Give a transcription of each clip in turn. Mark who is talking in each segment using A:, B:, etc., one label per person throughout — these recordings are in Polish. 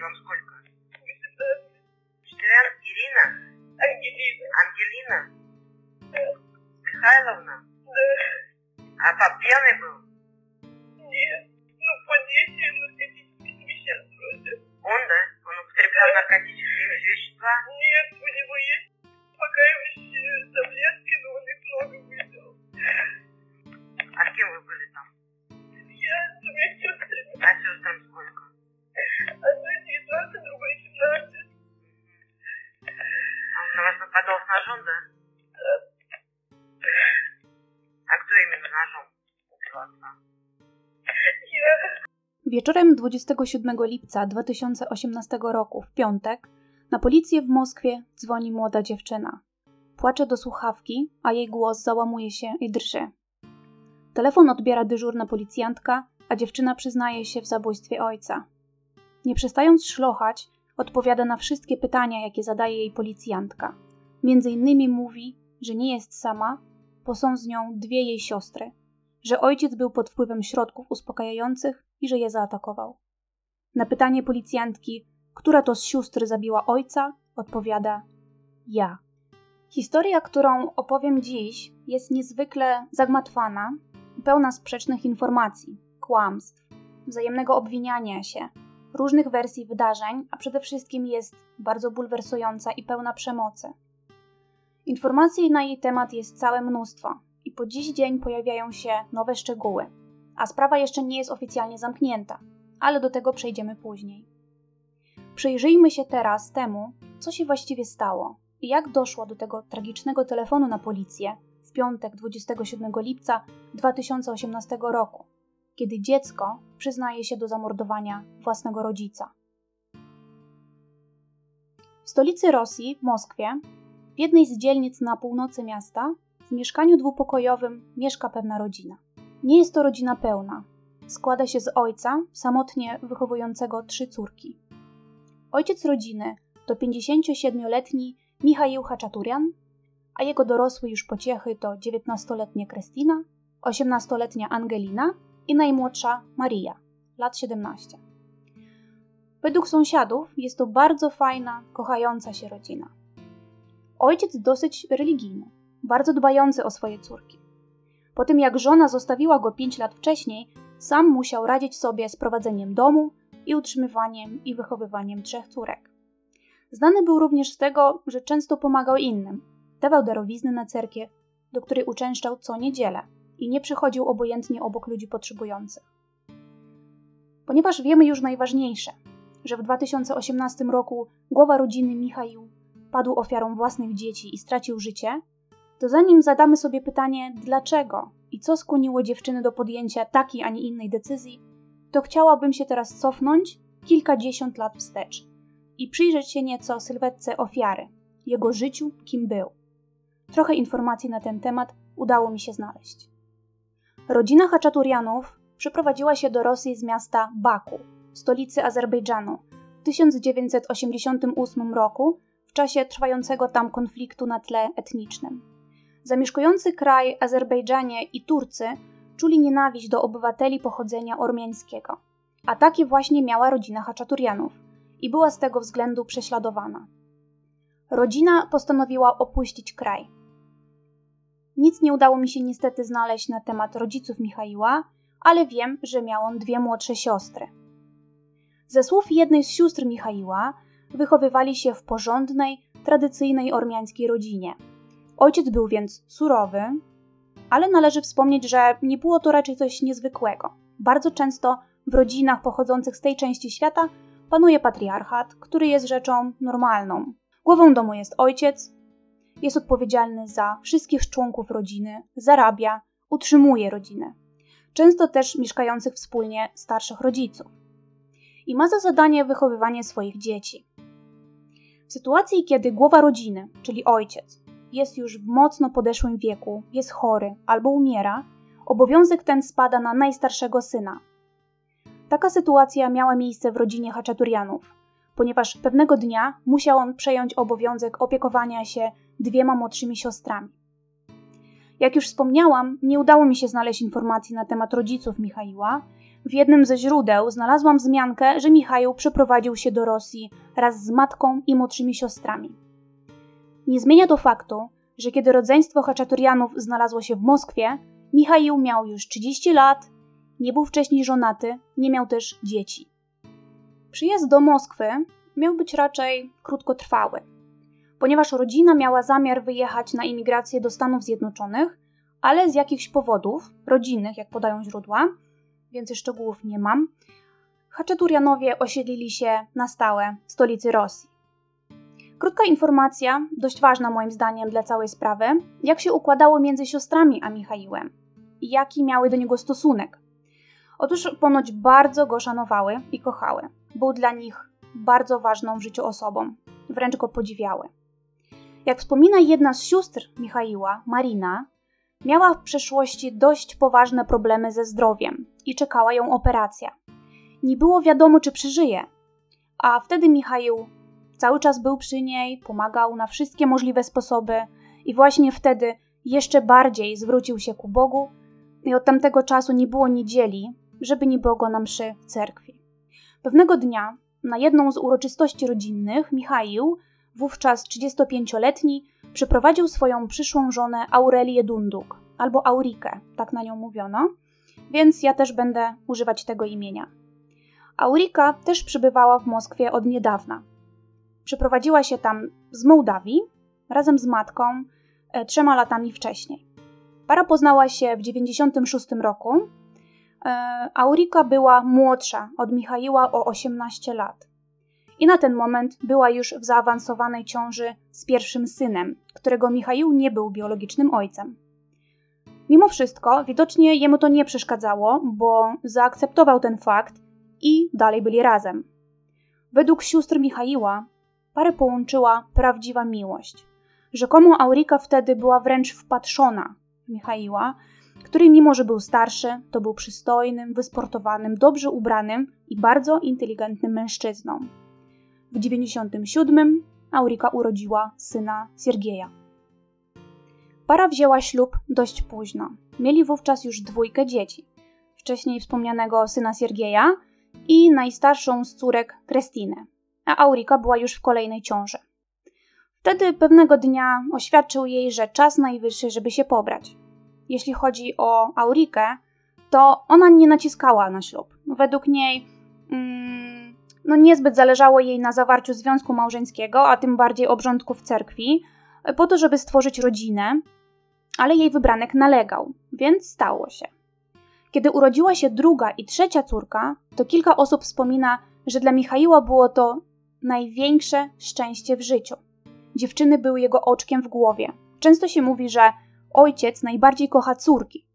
A: consequently 27 lipca 2018 roku, w piątek, na policję w Moskwie dzwoni młoda dziewczyna. Płacze do słuchawki, a jej głos załamuje się i drży. Telefon odbiera dyżurna policjantka, a dziewczyna przyznaje się w zabójstwie ojca. Nie przestając szlochać, odpowiada na wszystkie pytania, jakie zadaje jej policjantka. Między innymi mówi, że nie jest sama, bo są z nią dwie jej siostry, że ojciec był pod wpływem środków uspokajających i że je zaatakował. Na pytanie policjantki, która to z sióstr zabiła ojca, odpowiada ja. Historia, którą opowiem dziś, jest niezwykle zagmatwana, pełna sprzecznych informacji, kłamstw, wzajemnego obwiniania się, różnych wersji wydarzeń, a przede wszystkim jest bardzo bulwersująca i pełna przemocy. Informacji na jej temat jest całe mnóstwo i po dziś dzień pojawiają się nowe szczegóły, a sprawa jeszcze nie jest oficjalnie zamknięta, ale do tego przejdziemy później. Przyjrzyjmy się teraz temu, co się właściwie stało i jak doszło do tego tragicznego telefonu na policję w piątek 27 lipca 2018 roku, kiedy dziecko przyznaje się do zamordowania własnego rodzica. W stolicy Rosji, w Moskwie, w jednej z dzielnic na północy miasta, w mieszkaniu dwupokojowym mieszka pewna rodzina. Nie jest to rodzina pełna. Składa się z ojca, samotnie wychowującego trzy córki. Ojciec rodziny to 57-letni Michał Haczaturian, a jego dorosłe już pociechy to 19-letnia Krystyna, 18-letnia Angelina i najmłodsza Maria, lat 17. Według sąsiadów jest to bardzo fajna, kochająca się rodzina. Ojciec dosyć religijny, bardzo dbający o swoje córki. Po tym jak żona zostawiła go 5 lat wcześniej, sam musiał radzić sobie z prowadzeniem domu i utrzymywaniem i wychowywaniem trzech córek. Znany był również z tego, że często pomagał innym. Dawał darowizny na cerkiew, do której uczęszczał co niedzielę i nie przychodził obojętnie obok ludzi potrzebujących. Ponieważ wiemy już najważniejsze, że w 2018 roku głowa rodziny Michał padł ofiarą własnych dzieci i stracił życie, to zanim zadamy sobie pytanie, dlaczego i co skłoniło dziewczyny do podjęcia takiej, a nie innej decyzji, to chciałabym się teraz cofnąć kilkadziesiąt lat wstecz i przyjrzeć się nieco sylwetce ofiary, jego życiu, kim był. Trochę informacji na ten temat udało mi się znaleźć. Rodzina Haczaturianów przyprowadziła się do Rosji z miasta Baku, stolicy Azerbejdżanu, w 1988 roku w czasie trwającego tam konfliktu na tle etnicznym. Zamieszkujący kraj Azerbejdżanie i Turcy czuli nienawiść do obywateli pochodzenia ormiańskiego, a takie właśnie miała rodzina Haczaturianów i była z tego względu prześladowana. Rodzina postanowiła opuścić kraj. Nic nie udało mi się niestety znaleźć na temat rodziców Michaiła, ale wiem, że miał on dwie młodsze siostry. Ze słów jednej z sióstr Michaiła wychowywali się w porządnej, tradycyjnej ormiańskiej rodzinie. Ojciec był więc surowy, ale należy wspomnieć, że nie było to raczej coś niezwykłego. Bardzo często w rodzinach pochodzących z tej części świata panuje patriarchat, który jest rzeczą normalną. Głową domu jest ojciec, jest odpowiedzialny za wszystkich członków rodziny, zarabia, utrzymuje rodzinę. Często też mieszkających wspólnie starszych rodziców. I ma za zadanie wychowywanie swoich dzieci. W sytuacji, kiedy głowa rodziny, czyli ojciec, jest już w mocno podeszłym wieku, jest chory albo umiera, obowiązek ten spada na najstarszego syna. Taka sytuacja miała miejsce w rodzinie Haczaturianów, ponieważ pewnego dnia musiał on przejąć obowiązek opiekowania się dwiema młodszymi siostrami. Jak już wspomniałam, nie udało mi się znaleźć informacji na temat rodziców Michaiła. W jednym ze źródeł znalazłam wzmiankę, że Michał przeprowadził się do Rosji wraz z matką i młodszymi siostrami. Nie zmienia to faktu, że kiedy rodzeństwo Haczaturianów znalazło się w Moskwie, Michał miał już 30 lat, nie był wcześniej żonaty, nie miał też dzieci. Przyjazd do Moskwy miał być raczej krótkotrwały, ponieważ rodzina miała zamiar wyjechać na imigrację do Stanów Zjednoczonych, ale z jakichś powodów, rodzinnych, jak podają źródła, więcej szczegółów nie mam, Haczaturianowie osiedlili się na stałe w stolicy Rosji. Krótka informacja, dość ważna moim zdaniem dla całej sprawy, jak się układało między siostrami a Michaiłem i jaki miały do niego stosunek. Otóż ponoć bardzo go szanowały i kochały. Był dla nich bardzo ważną w życiu osobą, wręcz go podziwiały. Jak wspomina jedna z sióstr Michaiła, Marina, miała w przeszłości dość poważne problemy ze zdrowiem i czekała ją operacja. Nie było wiadomo, czy przeżyje, a wtedy Michał cały czas był przy niej, pomagał na wszystkie możliwe sposoby i właśnie wtedy jeszcze bardziej zwrócił się ku Bogu i od tamtego czasu nie było niedzieli, żeby nie było go na mszy w cerkwi. Pewnego dnia, na jedną z uroczystości rodzinnych, Michał, wówczas 35-letni, przyprowadził swoją przyszłą żonę Aurelię Dunduk, albo Aurikę, tak na nią mówiono, więc ja też będę używać tego imienia. Aurika też przybywała w Moskwie od niedawna. Przyprowadziła się tam z Mołdawii razem z matką e, trzema latami wcześniej. Para poznała się w 96 roku. E, Aurika była młodsza od Michaiła o 18 lat. I na ten moment była już w zaawansowanej ciąży z pierwszym synem, którego Michaił nie był biologicznym ojcem. Mimo wszystko, widocznie jemu to nie przeszkadzało, bo zaakceptował ten fakt i dalej byli razem. Według sióstr Michaiła parę połączyła prawdziwa miłość. Rzekomo Aurika wtedy była wręcz wpatrzona w Michaiła, który mimo, że był starszy, to był przystojnym, wysportowanym, dobrze ubranym i bardzo inteligentnym mężczyzną. W 97 Aurika urodziła syna Siergieja. Para wzięła ślub dość późno. Mieli wówczas już dwójkę dzieci. Wcześniej wspomnianego syna Siergieja i najstarszą z córek Krestynę, a Aurika była już w kolejnej ciąży. Wtedy pewnego dnia oświadczył jej, że czas najwyższy, żeby się pobrać. Jeśli chodzi o Aurikę, to ona nie naciskała na ślub. Według niej mm, no niezbyt zależało jej na zawarciu związku małżeńskiego, a tym bardziej obrządku w cerkwi, po to, żeby stworzyć rodzinę, ale jej wybranek nalegał, więc stało się. Kiedy urodziła się druga i trzecia córka, to kilka osób wspomina, że dla Michaiła było to największe szczęście w życiu. Dziewczyny były jego oczkiem w głowie. Często się mówi, że ojciec najbardziej kocha córki.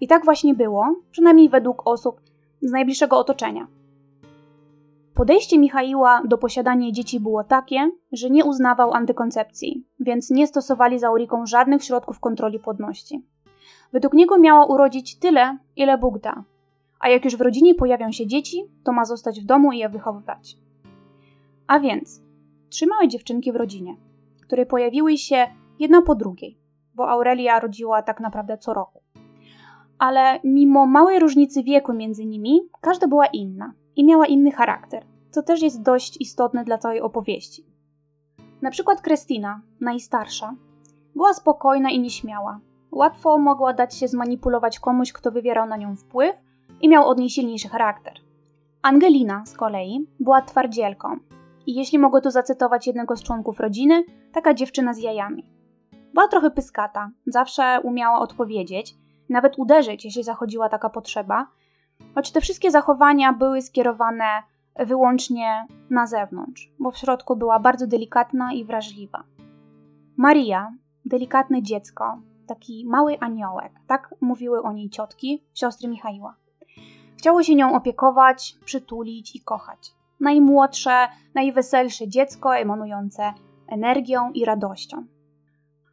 A: I tak właśnie było, przynajmniej według osób z najbliższego otoczenia. Podejście Michaiła do posiadania dzieci było takie, że nie uznawał antykoncepcji, więc nie stosowali za Auriką żadnych środków kontroli płodności. Według niego miała urodzić tyle, ile Bóg da, a jak już w rodzinie pojawią się dzieci, to ma zostać w domu i je wychowywać. A więc trzy małe dziewczynki w rodzinie, które pojawiły się jedna po drugiej, bo Aurelia rodziła tak naprawdę co roku. Ale mimo małej różnicy wieku między nimi, każda była inna i miała inny charakter, co też jest dość istotne dla całej opowieści. Na przykład Krystyna, najstarsza, była spokojna i nieśmiała. Łatwo mogła dać się zmanipulować komuś, kto wywierał na nią wpływ i miał od niej silniejszy charakter. Angelina z kolei była twardzielką i jeśli mogę tu zacytować jednego z członków rodziny, taka dziewczyna z jajami. Była trochę pyskata, zawsze umiała odpowiedzieć, nawet uderzyć, jeśli zachodziła taka potrzeba, choć te wszystkie zachowania były skierowane wyłącznie na zewnątrz, bo w środku była bardzo delikatna i wrażliwa. Maria, delikatne dziecko, taki mały aniołek, tak mówiły o niej ciotki, siostry Michaiła. Chciało się nią opiekować, przytulić i kochać. Najmłodsze, najweselsze dziecko emanujące energią i radością.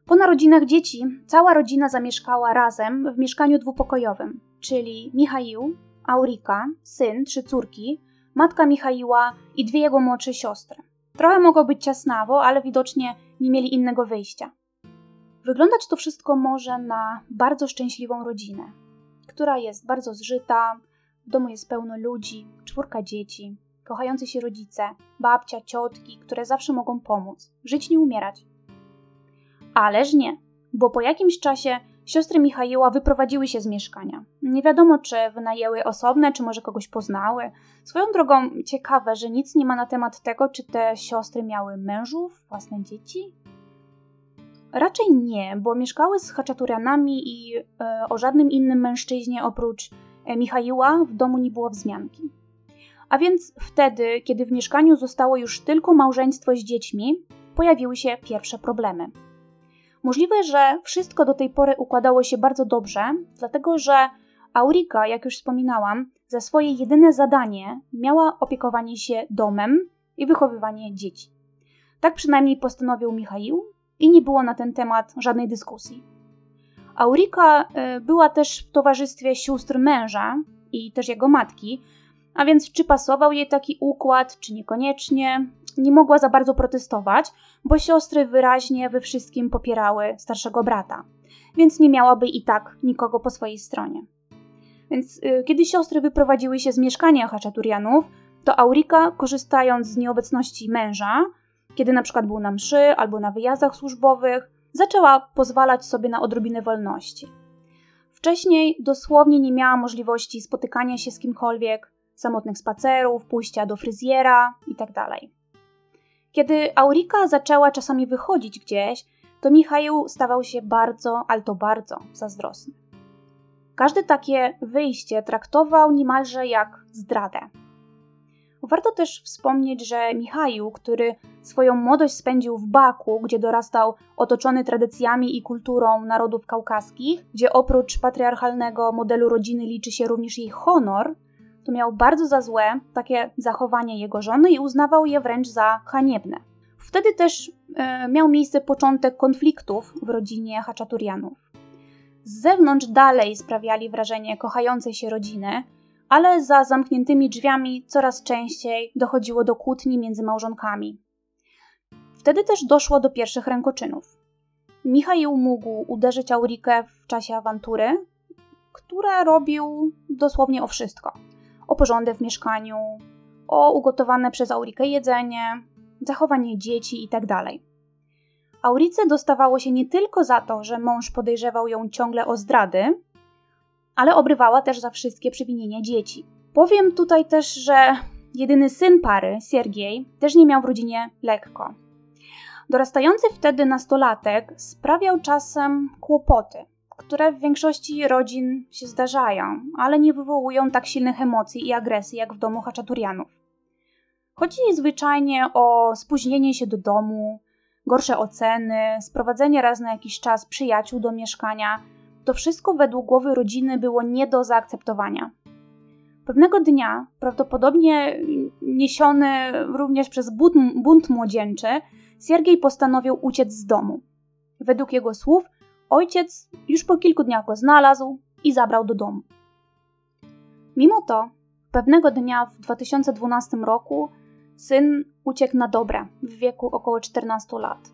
A: Po narodzinach dzieci cała rodzina zamieszkała razem w mieszkaniu dwupokojowym, czyli Michaił, Aurika, syn, trzy córki, matka Michaiła i dwie jego młodsze siostry. Trochę mogło być ciasnawo, ale widocznie nie mieli innego wyjścia. Wyglądać to wszystko może na bardzo szczęśliwą rodzinę, która jest bardzo zżyta, w domu jest pełno ludzi, czwórka dzieci, kochający się rodzice, babcia, ciotki, które zawsze mogą pomóc, żyć nie umierać. Ależ nie, bo po jakimś czasie siostry Michaiła wyprowadziły się z mieszkania. Nie wiadomo, czy wynajęły osobne, czy może kogoś poznały. Swoją drogą ciekawe, że nic nie ma na temat tego, czy te siostry miały mężów, własne dzieci. Raczej nie, bo mieszkały z Haczaturianami i e, o żadnym innym mężczyźnie oprócz e, Michaiła w domu nie było wzmianki. A więc wtedy, kiedy w mieszkaniu zostało już tylko małżeństwo z dziećmi, pojawiły się pierwsze problemy. Możliwe, że wszystko do tej pory układało się bardzo dobrze, dlatego że Aurika, jak już wspominałam, za swoje jedyne zadanie miała opiekowanie się domem i wychowywanie dzieci. Tak przynajmniej postanowił Michał i nie było na ten temat żadnej dyskusji. Aurika y, była też w towarzystwie sióstr męża i też jego matki, a więc czy pasował jej taki układ, czy niekoniecznie, nie mogła za bardzo protestować, bo siostry wyraźnie we wszystkim popierały starszego brata, więc nie miałaby i tak nikogo po swojej stronie. Więc y, kiedy siostry wyprowadziły się z mieszkania Haczaturianów, to Aurika, korzystając z nieobecności męża, kiedy na przykład był na mszy albo na wyjazdach służbowych, zaczęła pozwalać sobie na odrobinę wolności. Wcześniej dosłownie nie miała możliwości spotykania się z kimkolwiek, samotnych spacerów, pójścia do fryzjera itd. Tak kiedy Aurika zaczęła czasami wychodzić gdzieś, to Michał stawał się bardzo, ale to bardzo zazdrosny. Każde takie wyjście traktował niemalże jak zdradę. Warto też wspomnieć, że Michał, który swoją młodość spędził w Baku, gdzie dorastał otoczony tradycjami i kulturą narodów kaukaskich, gdzie oprócz patriarchalnego modelu rodziny liczy się również jej honor, to miał bardzo za złe takie zachowanie jego żony i uznawał je wręcz za haniebne. Wtedy też e, miał miejsce początek konfliktów w rodzinie Haczaturianów. Z zewnątrz dalej sprawiali wrażenie kochającej się rodziny, ale za zamkniętymi drzwiami coraz częściej dochodziło do kłótni między małżonkami. Wtedy też doszło do pierwszych rękoczynów. Michał mógł uderzyć Aurikę w czasie awantury, która robił dosłownie o wszystko – o porządek w mieszkaniu, o ugotowane przez Aurikę jedzenie, zachowanie dzieci itd. Tak Aurice dostawało się nie tylko za to, że mąż podejrzewał ją ciągle o zdrady, ale obrywała też za wszystkie przewinienia dzieci. Powiem tutaj też, że jedyny syn pary, Siergiej, też nie miał w rodzinie lekko. Dorastający wtedy nastolatek sprawiał czasem kłopoty, które w większości rodzin się zdarzają, ale nie wywołują tak silnych emocji i agresji jak w domu Haczaturianów. Chodzi zwyczajnie o spóźnienie się do domu, gorsze oceny, sprowadzenie raz na jakiś czas przyjaciół do mieszkania. To wszystko według głowy rodziny było nie do zaakceptowania. Pewnego dnia, prawdopodobnie niesiony również przez bunt, młodzieńczy, Siergiej postanowił uciec z domu. Według jego słów Ojciec już po kilku dniach go znalazł i zabrał do domu. Mimo to, pewnego dnia w 2012 roku syn uciekł na dobre w wieku około 14 lat.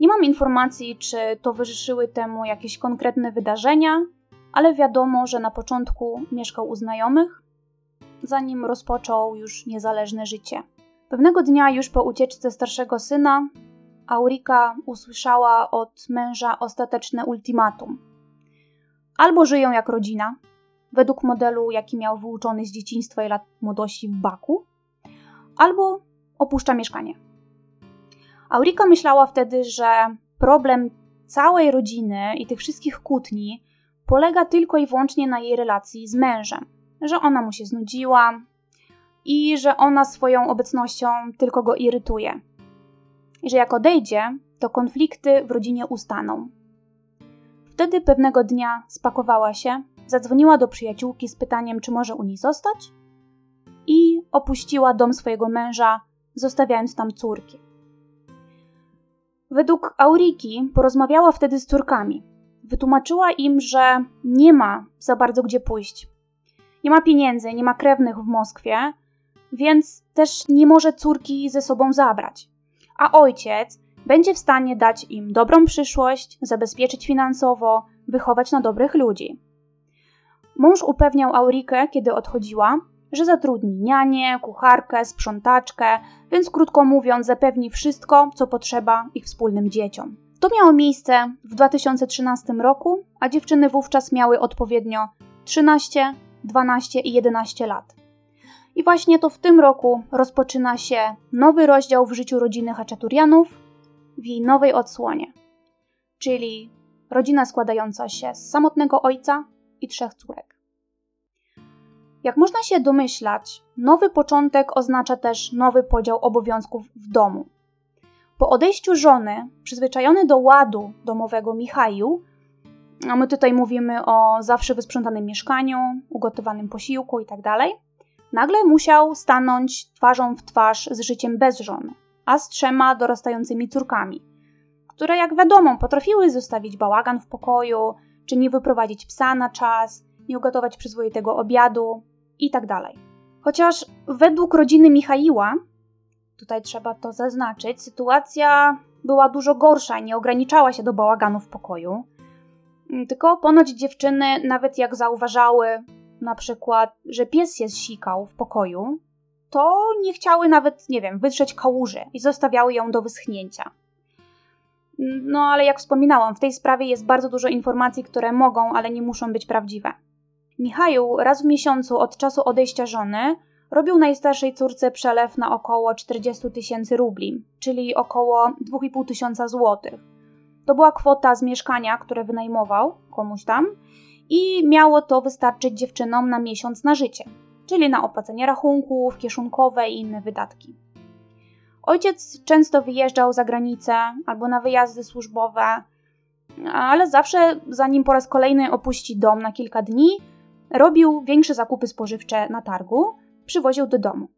A: Nie mam informacji, czy towarzyszyły temu jakieś konkretne wydarzenia, ale wiadomo, że na początku mieszkał u znajomych, zanim rozpoczął już niezależne życie. Pewnego dnia, już po ucieczce starszego syna, Aurika usłyszała od męża ostateczne ultimatum. Albo żyją jak rodzina, według modelu, jaki miał wyuczony z dzieciństwa i lat młodości w Baku, albo opuszcza mieszkanie. Aurika myślała wtedy, że problem całej rodziny i tych wszystkich kłótni polega tylko i wyłącznie na jej relacji z mężem, że ona mu się znudziła i że ona swoją obecnością tylko go irytuje i że jak odejdzie, to konflikty w rodzinie ustaną. Wtedy pewnego dnia spakowała się, zadzwoniła do przyjaciółki z pytaniem, czy może u niej zostać, i opuściła dom swojego męża, zostawiając tam córki. Według Auriki porozmawiała wtedy z córkami. Wytłumaczyła im, że nie ma za bardzo gdzie pójść. Nie ma pieniędzy, nie ma krewnych w Moskwie, więc też nie może córki ze sobą zabrać a ojciec będzie w stanie dać im dobrą przyszłość, zabezpieczyć finansowo, wychować na dobrych ludzi. Mąż upewniał Aurikę, kiedy odchodziła, że zatrudni nianię, kucharkę, sprzątaczkę, więc krótko mówiąc, zapewni wszystko, co potrzeba ich wspólnym dzieciom. To miało miejsce w 2013 roku, a dziewczyny wówczas miały odpowiednio 13, 12 i 11 lat. I właśnie to w tym roku rozpoczyna się nowy rozdział w życiu rodziny Haczaturianów w jej nowej odsłonie, czyli rodzina składająca się z samotnego ojca i trzech córek. Jak można się domyślać, nowy początek oznacza też nowy podział obowiązków w domu. Po odejściu żony, przyzwyczajony do ładu domowego Michaju, a my tutaj mówimy o zawsze wysprzątanym mieszkaniu, ugotowanym posiłku itd., tak nagle musiał stanąć twarzą w twarz z życiem bez żony, a z trzema dorastającymi córkami, które jak wiadomo potrafiły zostawić bałagan w pokoju, czy nie wyprowadzić psa na czas, nie ugotować przyzwoitego obiadu itd. Tak Chociaż według rodziny Michaiła, tutaj trzeba to zaznaczyć, sytuacja była dużo gorsza i nie ograniczała się do bałaganu w pokoju. Tylko ponoć dziewczyny, nawet jak zauważały na przykład, że pies się zsikał w pokoju, to nie chciały nawet, nie wiem, wytrzeć kałuży i zostawiały ją do wyschnięcia. No ale jak wspominałam, w tej sprawie jest bardzo dużo informacji, które mogą, ale nie muszą być prawdziwe. Michał raz w miesiącu od czasu odejścia żony robił najstarszej córce przelew na około 40 tysięcy rubli, czyli około 2,5 tysiąca złotych. To była kwota z mieszkania, które wynajmował komuś tam i miało to wystarczyć dziewczynom na miesiąc na życie, czyli na opłacenie rachunków, kieszonkowe i inne wydatki. Ojciec często wyjeżdżał za granicę albo na wyjazdy służbowe, ale zawsze zanim po raz kolejny opuści dom na kilka dni, robił większe zakupy spożywcze na targu, przywoził do domu.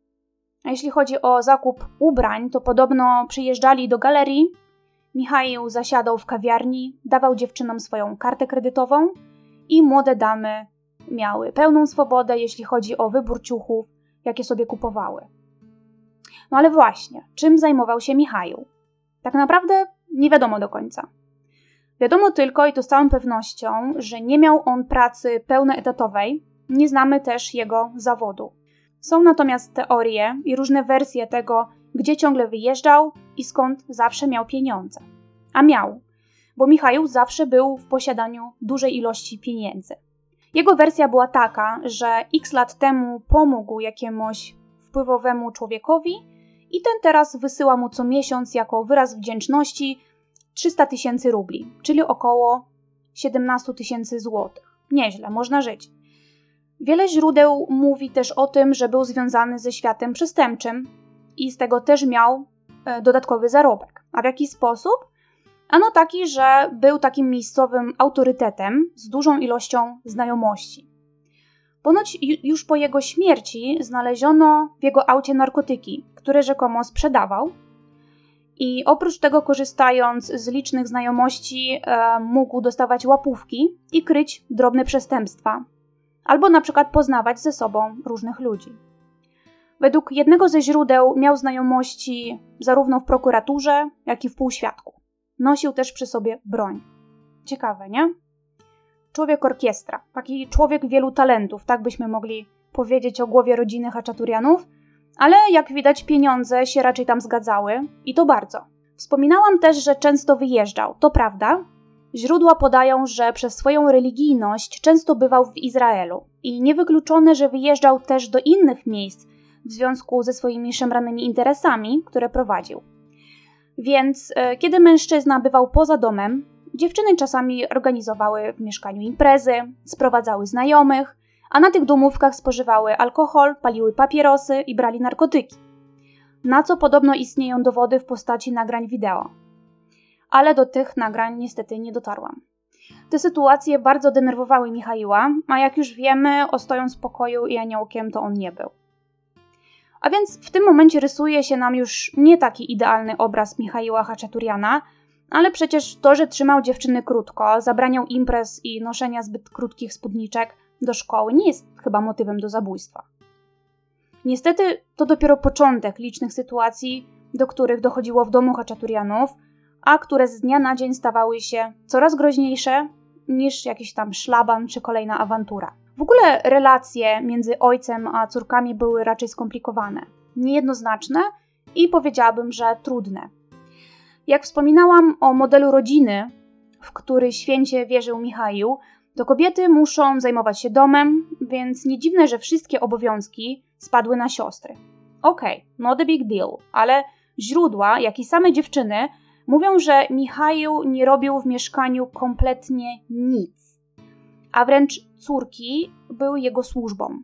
A: A jeśli chodzi o zakup ubrań, to podobno przyjeżdżali do galerii. Michał zasiadał w kawiarni, dawał dziewczynom swoją kartę kredytową i młode damy miały pełną swobodę, jeśli chodzi o wybór ciuchów, jakie sobie kupowały. No ale właśnie, czym zajmował się Michał? Tak naprawdę nie wiadomo do końca. Wiadomo tylko, i to z całą pewnością, że nie miał on pracy pełnoetatowej, nie znamy też jego zawodu. Są natomiast teorie i różne wersje tego, gdzie ciągle wyjeżdżał i skąd zawsze miał pieniądze. A miał, bo Michał zawsze był w posiadaniu dużej ilości pieniędzy. Jego wersja była taka, że x lat temu pomógł jakiemuś wpływowemu człowiekowi i ten teraz wysyła mu co miesiąc jako wyraz wdzięczności 300 tysięcy rubli, czyli około 17 tysięcy złotych. Nieźle, można żyć. Wiele źródeł mówi też o tym, że był związany ze światem przestępczym i z tego też miał e, dodatkowy zarobek. A w jaki sposób? Ano taki, że był takim miejscowym autorytetem z dużą ilością znajomości. Ponoć już po jego śmierci znaleziono w jego aucie narkotyki, które rzekomo sprzedawał, i oprócz tego, korzystając z licznych znajomości, e, mógł dostawać łapówki i kryć drobne przestępstwa, albo na przykład poznawać ze sobą różnych ludzi. Według jednego ze źródeł miał znajomości zarówno w prokuraturze, jak i w półświadku. Nosił też przy sobie broń. Ciekawe, nie? Człowiek orkiestra, taki człowiek wielu talentów, tak byśmy mogli powiedzieć o głowie rodziny Haczaturianów – ale jak widać, pieniądze się raczej tam zgadzały i to bardzo. Wspominałam też, że często wyjeżdżał, to prawda. Źródła podają, że przez swoją religijność często bywał w Izraelu i niewykluczone, że wyjeżdżał też do innych miejsc w związku ze swoimi szemranymi interesami, które prowadził. Więc e, kiedy mężczyzna bywał poza domem, dziewczyny czasami organizowały w mieszkaniu imprezy, sprowadzały znajomych, a na tych domówkach spożywały alkohol, paliły papierosy i brali narkotyki. Na co podobno istnieją dowody w postaci nagrań wideo. Ale do tych nagrań niestety nie dotarłam. Te sytuacje bardzo denerwowały Michaiła, a jak już wiemy, ostoją spokoju i aniołkiem to on nie był. A więc w tym momencie rysuje się nam już nie taki idealny obraz Michaiła Haczaturiana, ale przecież to, że trzymał dziewczyny krótko, zabraniał imprez i noszenia zbyt krótkich spódniczek, do szkoły nie jest chyba motywem do zabójstwa. Niestety to dopiero początek licznych sytuacji, do których dochodziło w domu Haczaturianów, a które z dnia na dzień stawały się coraz groźniejsze niż jakiś tam szlaban czy kolejna awantura. W ogóle relacje między ojcem a córkami były raczej skomplikowane, niejednoznaczne i powiedziałabym, że trudne. Jak wspominałam o modelu rodziny, w który święcie wierzył Michał, to kobiety muszą zajmować się domem, więc nie dziwne, że wszystkie obowiązki spadły na siostry. Okej, okay, not a big deal, ale źródła, jak i same dziewczyny mówią, że Michał nie robił w mieszkaniu kompletnie nic, a wręcz córki były jego służbą.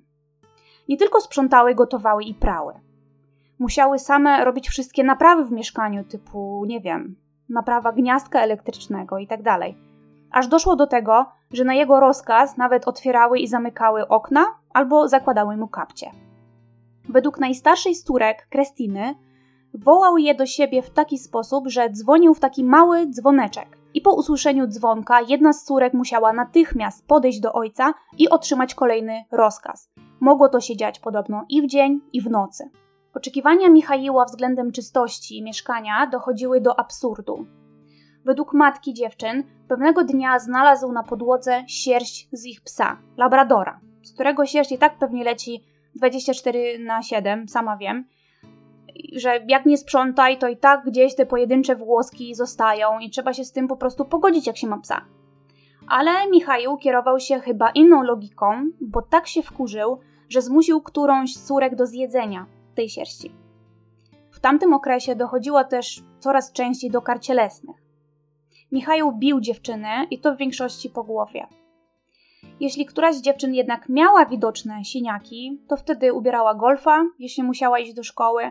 A: Nie tylko sprzątały, gotowały i prały. Musiały same robić wszystkie naprawy w mieszkaniu, typu, nie wiem, naprawa gniazdka elektrycznego itd. Tak Aż doszło do tego, że na jego rozkaz nawet otwierały i zamykały okna albo zakładały mu kapcie. Według najstarszej z córek, Krestiny, wołał je do siebie w taki sposób, że dzwonił w taki mały dzwoneczek. I po usłyszeniu dzwonka jedna z córek musiała natychmiast podejść do ojca i otrzymać kolejny rozkaz. Mogło to się dziać podobno i w dzień, i w nocy. Oczekiwania Michaiła względem czystości mieszkania dochodziły do absurdu. Według matki dziewczyn, pewnego dnia znalazł na podłodze sierść z ich psa, labradora, z którego sierść i tak pewnie leci 24 na 7, sama wiem, że jak nie sprzątaj, to i tak gdzieś te pojedyncze włoski zostają i trzeba się z tym po prostu pogodzić, jak się ma psa. Ale Michał kierował się chyba inną logiką, bo tak się wkurzył, że zmusił którąś z córek do zjedzenia tej sierści. W tamtym okresie dochodziło też coraz częściej do kar cielesnych. Michał bił dziewczyny i to w większości po głowie. Jeśli któraś z dziewczyn jednak miała widoczne siniaki, to wtedy ubierała golfa, jeśli musiała iść do szkoły,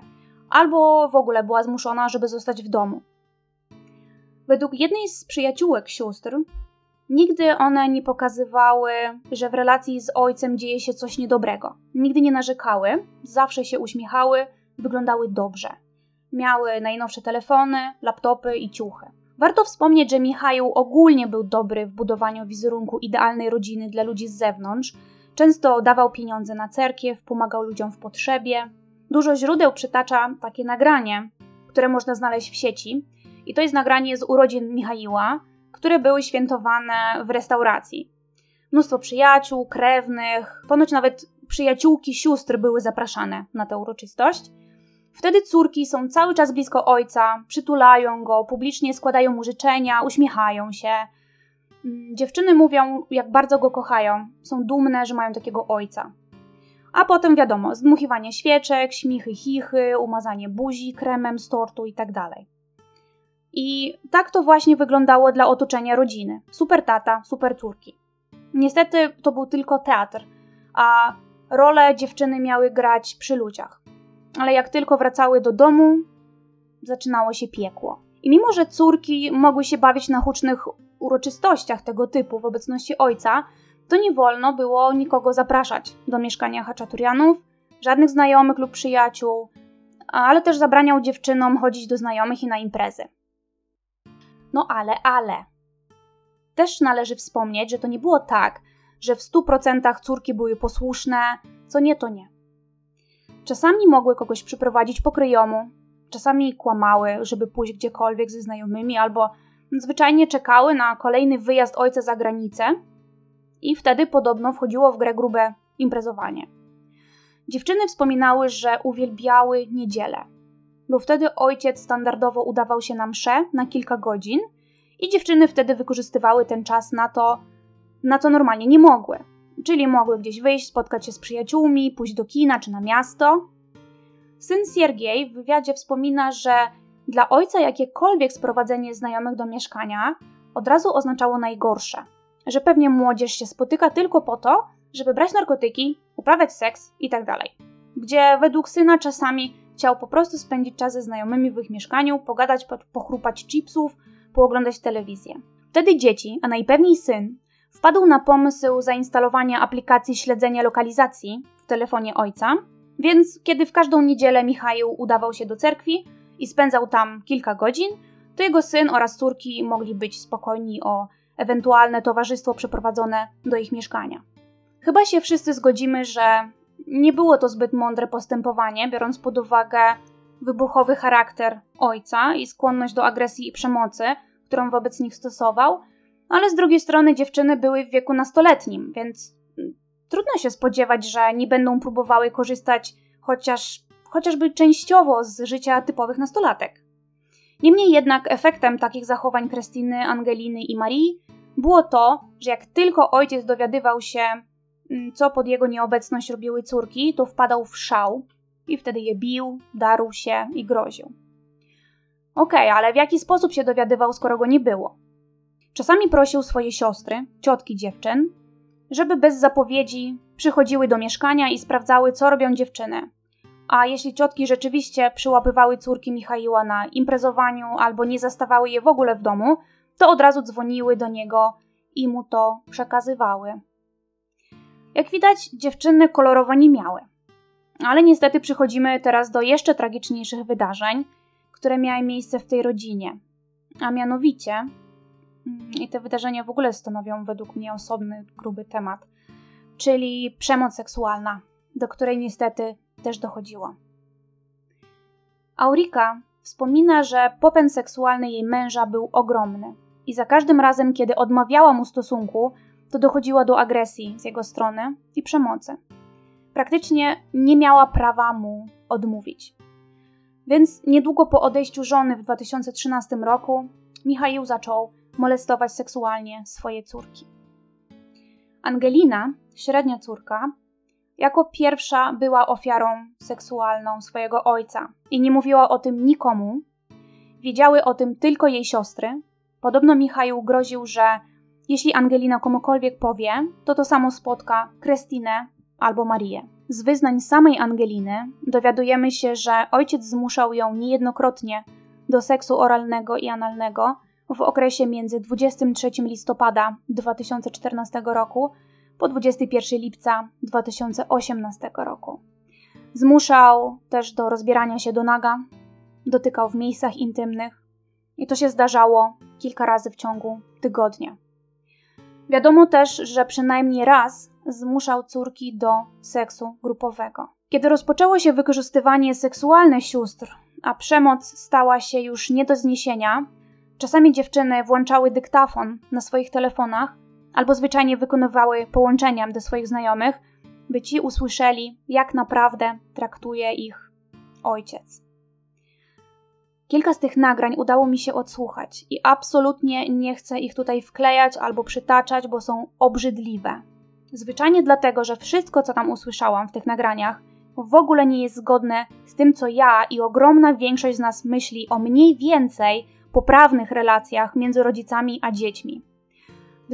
A: albo w ogóle była zmuszona, żeby zostać w domu. Według jednej z przyjaciółek sióstr, nigdy one nie pokazywały, że w relacji z ojcem dzieje się coś niedobrego. Nigdy nie narzekały, zawsze się uśmiechały, wyglądały dobrze. Miały najnowsze telefony, laptopy i ciuchy. Warto wspomnieć, że Michał ogólnie był dobry w budowaniu wizerunku idealnej rodziny dla ludzi z zewnątrz. Często dawał pieniądze na cerkiew, pomagał ludziom w potrzebie. Dużo źródeł przytacza takie nagranie, które można znaleźć w sieci. I to jest nagranie z urodzin Michaiła, które były świętowane w restauracji. Mnóstwo przyjaciół, krewnych, ponoć nawet przyjaciółki sióstr były zapraszane na tę uroczystość. Wtedy córki są cały czas blisko ojca, przytulają go, publicznie składają mu życzenia, uśmiechają się. Mm, dziewczyny mówią, jak bardzo go kochają, są dumne, że mają takiego ojca. A potem wiadomo, zdmuchiwanie świeczek, śmichy, chichy, umazanie buzi kremem z tortu itd. Tak I tak to właśnie wyglądało dla otoczenia rodziny. Super tata, super córki. Niestety to był tylko teatr, a role dziewczyny miały grać przy ludziach ale jak tylko wracały do domu, zaczynało się piekło. I mimo, że córki mogły się bawić na hucznych uroczystościach tego typu w obecności ojca, to nie wolno było nikogo zapraszać do mieszkania Haczaturianów, żadnych znajomych lub przyjaciół, ale też zabraniał dziewczynom chodzić do znajomych i na imprezy. No ale, ale. Też należy wspomnieć, że to nie było tak, że w 100% córki były posłuszne, co nie to nie. Czasami mogły kogoś przyprowadzić po kryjomu, czasami kłamały, żeby pójść gdziekolwiek ze znajomymi, albo zwyczajnie czekały na kolejny wyjazd ojca za granicę i wtedy podobno wchodziło w grę grube imprezowanie. Dziewczyny wspominały, że uwielbiały niedzielę, bo wtedy ojciec standardowo udawał się na msze na kilka godzin i dziewczyny wtedy wykorzystywały ten czas na to, na co normalnie nie mogły czyli mogły gdzieś wyjść, spotkać się z przyjaciółmi, pójść do kina czy na miasto. Syn Siergiej w wywiadzie wspomina, że dla ojca jakiekolwiek sprowadzenie znajomych do mieszkania od razu oznaczało najgorsze, że pewnie młodzież się spotyka tylko po to, żeby brać narkotyki, uprawiać seks itd. Tak Gdzie według syna czasami chciał po prostu spędzić czas ze znajomymi w ich mieszkaniu, pogadać, pochrupać chipsów, pooglądać telewizję. Wtedy dzieci, a najpewniej syn, wpadł na pomysł zainstalowania aplikacji śledzenia lokalizacji w telefonie ojca, więc kiedy w każdą niedzielę Michał udawał się do cerkwi i spędzał tam kilka godzin, to jego syn oraz córki mogli być spokojni o ewentualne towarzystwo przeprowadzone do ich mieszkania. Chyba się wszyscy zgodzimy, że nie było to zbyt mądre postępowanie, biorąc pod uwagę wybuchowy charakter ojca i skłonność do agresji i przemocy, którą wobec nich stosował, ale z drugiej strony dziewczyny były w wieku nastoletnim, więc trudno się spodziewać, że nie będą próbowały korzystać chociaż, chociażby częściowo z życia typowych nastolatek. Niemniej jednak efektem takich zachowań Krystyny, Angeliny i Marii było to, że jak tylko ojciec dowiadywał się, mm, co pod jego nieobecność robiły córki, to wpadał w szał i wtedy je bił, darł się i groził. Okej, okay, ale w jaki sposób się dowiadywał, skoro go nie było? Czasami prosił swoje siostry, ciotki dziewczyn, żeby bez zapowiedzi przychodziły do mieszkania i sprawdzały, co robią dziewczyny. A jeśli ciotki rzeczywiście przyłapywały córki Michaiła na imprezowaniu albo nie zastawały je w ogóle w domu, to od razu dzwoniły do niego i mu to przekazywały. Jak widać, dziewczyny kolorowo nie miały. Ale niestety przychodzimy teraz do jeszcze tragiczniejszych wydarzeń, które miały miejsce w tej rodzinie. A mianowicie, mm, i te wydarzenia w ogóle stanowią według mnie osobny, gruby temat, czyli przemoc seksualna, do której niestety też dochodziło. Aurika wspomina, że popęd seksualny jej męża był ogromny i za każdym razem, kiedy odmawiała mu stosunku, to dochodziło do agresji z jego strony i przemocy. Praktycznie nie miała prawa mu odmówić. Więc niedługo po odejściu żony w 2013 roku Michał zaczął molestować seksualnie swoje córki. Angelina, średnia córka, jako pierwsza była ofiarą seksualną swojego ojca i nie mówiła o tym nikomu. Wiedziały o tym tylko jej siostry. Podobno Michał groził, że jeśli Angelina komukolwiek powie, to to samo spotka Krystynę albo Marię. Z wyznań samej Angeliny dowiadujemy się, że ojciec zmuszał ją niejednokrotnie do seksu oralnego i analnego w okresie między 23 listopada 2014 roku po 21 lipca 2018 roku. Zmuszał też do rozbierania się do naga, dotykał w miejscach intymnych i to się zdarzało kilka razy w ciągu tygodnia. Wiadomo też, że przynajmniej raz zmuszał córki do seksu grupowego. Kiedy rozpoczęło się wykorzystywanie seksualne sióstr, a przemoc stała się już nie do zniesienia, czasami dziewczyny włączały dyktafon na swoich telefonach albo zwyczajnie wykonywały połączenia do swoich znajomych, by ci usłyszeli, jak naprawdę traktuje ich ojciec. Kilka z tych nagrań udało mi się odsłuchać i absolutnie nie chcę ich tutaj wklejać albo przytaczać, bo są obrzydliwe. Zwyczajnie dlatego, że wszystko, co tam usłyszałam w tych nagraniach, w ogóle nie jest zgodne z tym, co ja i ogromna większość z nas myśli o mniej więcej poprawnych relacjach między rodzicami a dziećmi.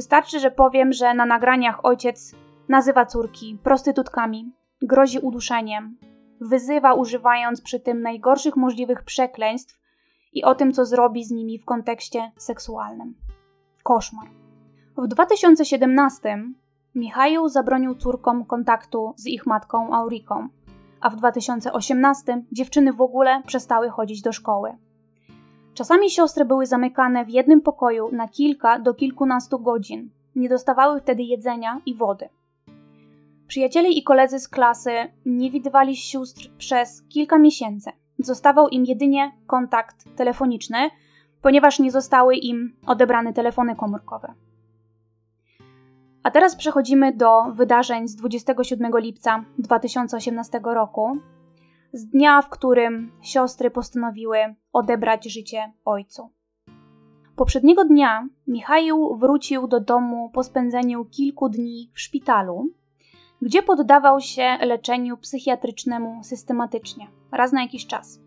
A: Wystarczy, że powiem, że na nagraniach ojciec nazywa córki prostytutkami, grozi uduszeniem, wyzywa używając przy tym najgorszych możliwych przekleństw i o tym, co zrobi z nimi w kontekście seksualnym. Koszmar. W 2017 Michał zabronił córkom kontaktu z ich matką Auriką, a w 2018 dziewczyny w ogóle przestały chodzić do szkoły. Czasami siostry były zamykane w jednym pokoju na kilka do kilkunastu godzin. Nie dostawały wtedy jedzenia i wody. Przyjaciele i koledzy z klasy nie widywali sióstr przez kilka miesięcy. Zostawał im jedynie kontakt telefoniczny, ponieważ nie zostały im odebrane telefony komórkowe. A teraz przechodzimy do wydarzeń z 27 lipca 2018 roku, z dnia, w którym siostry postanowiły odebrać życie ojcu. Poprzedniego dnia Michał wrócił do domu po spędzeniu kilku dni w szpitalu, gdzie poddawał się leczeniu psychiatrycznemu systematycznie, raz na jakiś czas.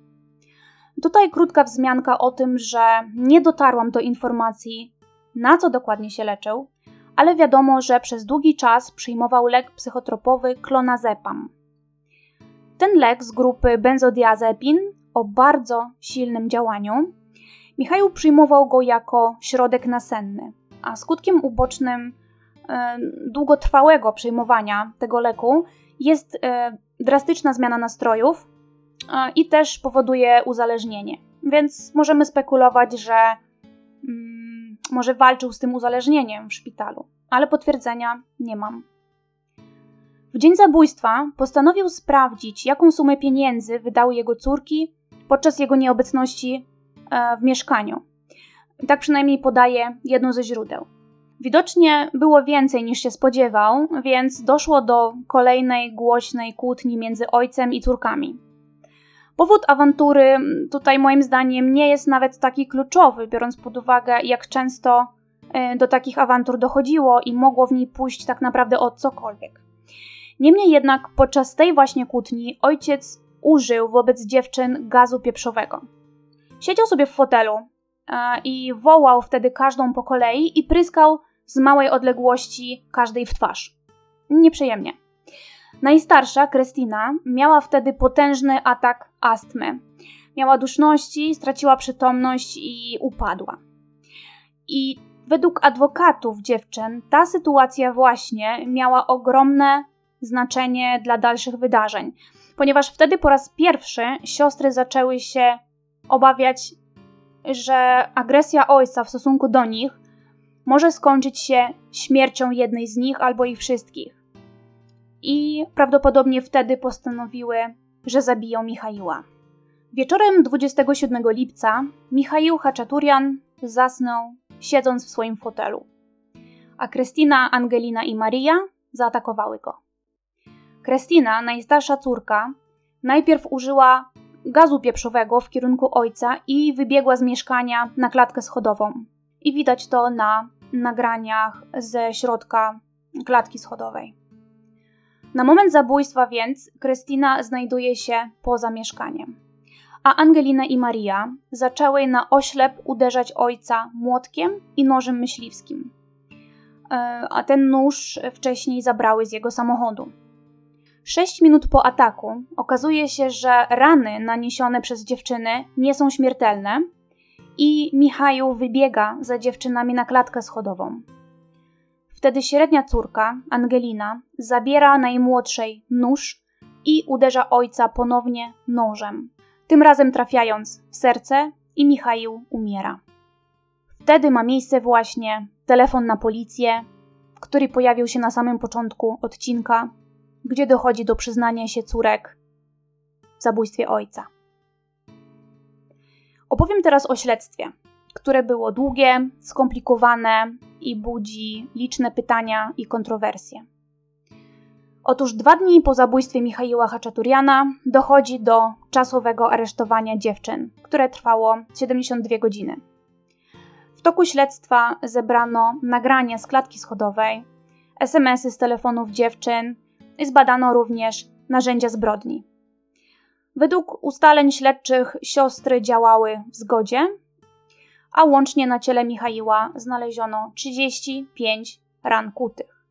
A: Tutaj krótka wzmianka o tym, że nie dotarłam do informacji, na co dokładnie się leczył, ale wiadomo, że przez długi czas przyjmował lek psychotropowy klonazepam. Ten lek z grupy benzodiazepin o bardzo silnym działaniu, Michał przyjmował go jako środek nasenny, a skutkiem ubocznym e, długotrwałego przyjmowania tego leku jest e, drastyczna zmiana nastrojów e, i też powoduje uzależnienie. Więc możemy spekulować, że mm, może walczył z tym uzależnieniem w szpitalu, ale potwierdzenia nie mam. W dzień zabójstwa postanowił sprawdzić, jaką sumę pieniędzy wydały jego córki podczas jego nieobecności e, w mieszkaniu. Tak przynajmniej podaje jedno ze źródeł. Widocznie było więcej niż się spodziewał, więc doszło do kolejnej głośnej kłótni między ojcem i córkami. Powód awantury tutaj moim zdaniem nie jest nawet taki kluczowy, biorąc pod uwagę, jak często e, do takich awantur dochodziło i mogło w niej pójść tak naprawdę o cokolwiek. Niemniej jednak podczas tej właśnie kłótni ojciec użył wobec dziewczyn gazu pieprzowego. Siedział sobie w fotelu e, i wołał wtedy każdą po kolei i pryskał z małej odległości każdej w twarz. Nieprzyjemnie. Najstarsza, Krystyna, miała wtedy potężny atak astmy. Miała duszności, straciła przytomność i upadła. I według adwokatów dziewczyn ta sytuacja właśnie miała ogromne znaczenie dla dalszych wydarzeń, ponieważ wtedy po raz pierwszy siostry zaczęły się obawiać, że agresja ojca w stosunku do nich może skończyć się śmiercią jednej z nich albo ich wszystkich. I prawdopodobnie wtedy postanowiły, że zabiją Michaiła. Wieczorem 27 lipca Michaił Haczaturian zasnął, siedząc w swoim fotelu, a Krystyna, Angelina i Maria zaatakowały go. Krystyna, najstarsza córka, najpierw użyła gazu pieprzowego w kierunku ojca i wybiegła z mieszkania na klatkę schodową. I widać to na nagraniach ze środka klatki schodowej. Na moment zabójstwa więc Krystyna znajduje się poza mieszkaniem, a Angelina i Maria zaczęły na oślep uderzać ojca młotkiem i nożem myśliwskim, e, a ten nóż wcześniej zabrały z jego samochodu. Sześć minut po ataku okazuje się, że rany naniesione przez dziewczyny nie są śmiertelne i Michał wybiega za dziewczynami na klatkę schodową. Wtedy średnia córka, Angelina, zabiera najmłodszej nóż i uderza ojca ponownie nożem, tym razem trafiając w serce i Michał umiera. Wtedy ma miejsce właśnie telefon na policję, który pojawił się na samym początku odcinka, gdzie dochodzi do przyznania się córek w zabójstwie ojca. Opowiem teraz o śledztwie, które było długie, skomplikowane i budzi liczne pytania i kontrowersje. Otóż dwa dni po zabójstwie Michaiła Haczaturiana dochodzi do czasowego aresztowania dziewczyn, które trwało 72 godziny. W toku śledztwa zebrano nagrania z klatki schodowej, SMSy z telefonów dziewczyn zbadano również narzędzia zbrodni. Według ustaleń śledczych siostry działały w zgodzie, a łącznie na ciele Michaiła znaleziono 35 ran kutych.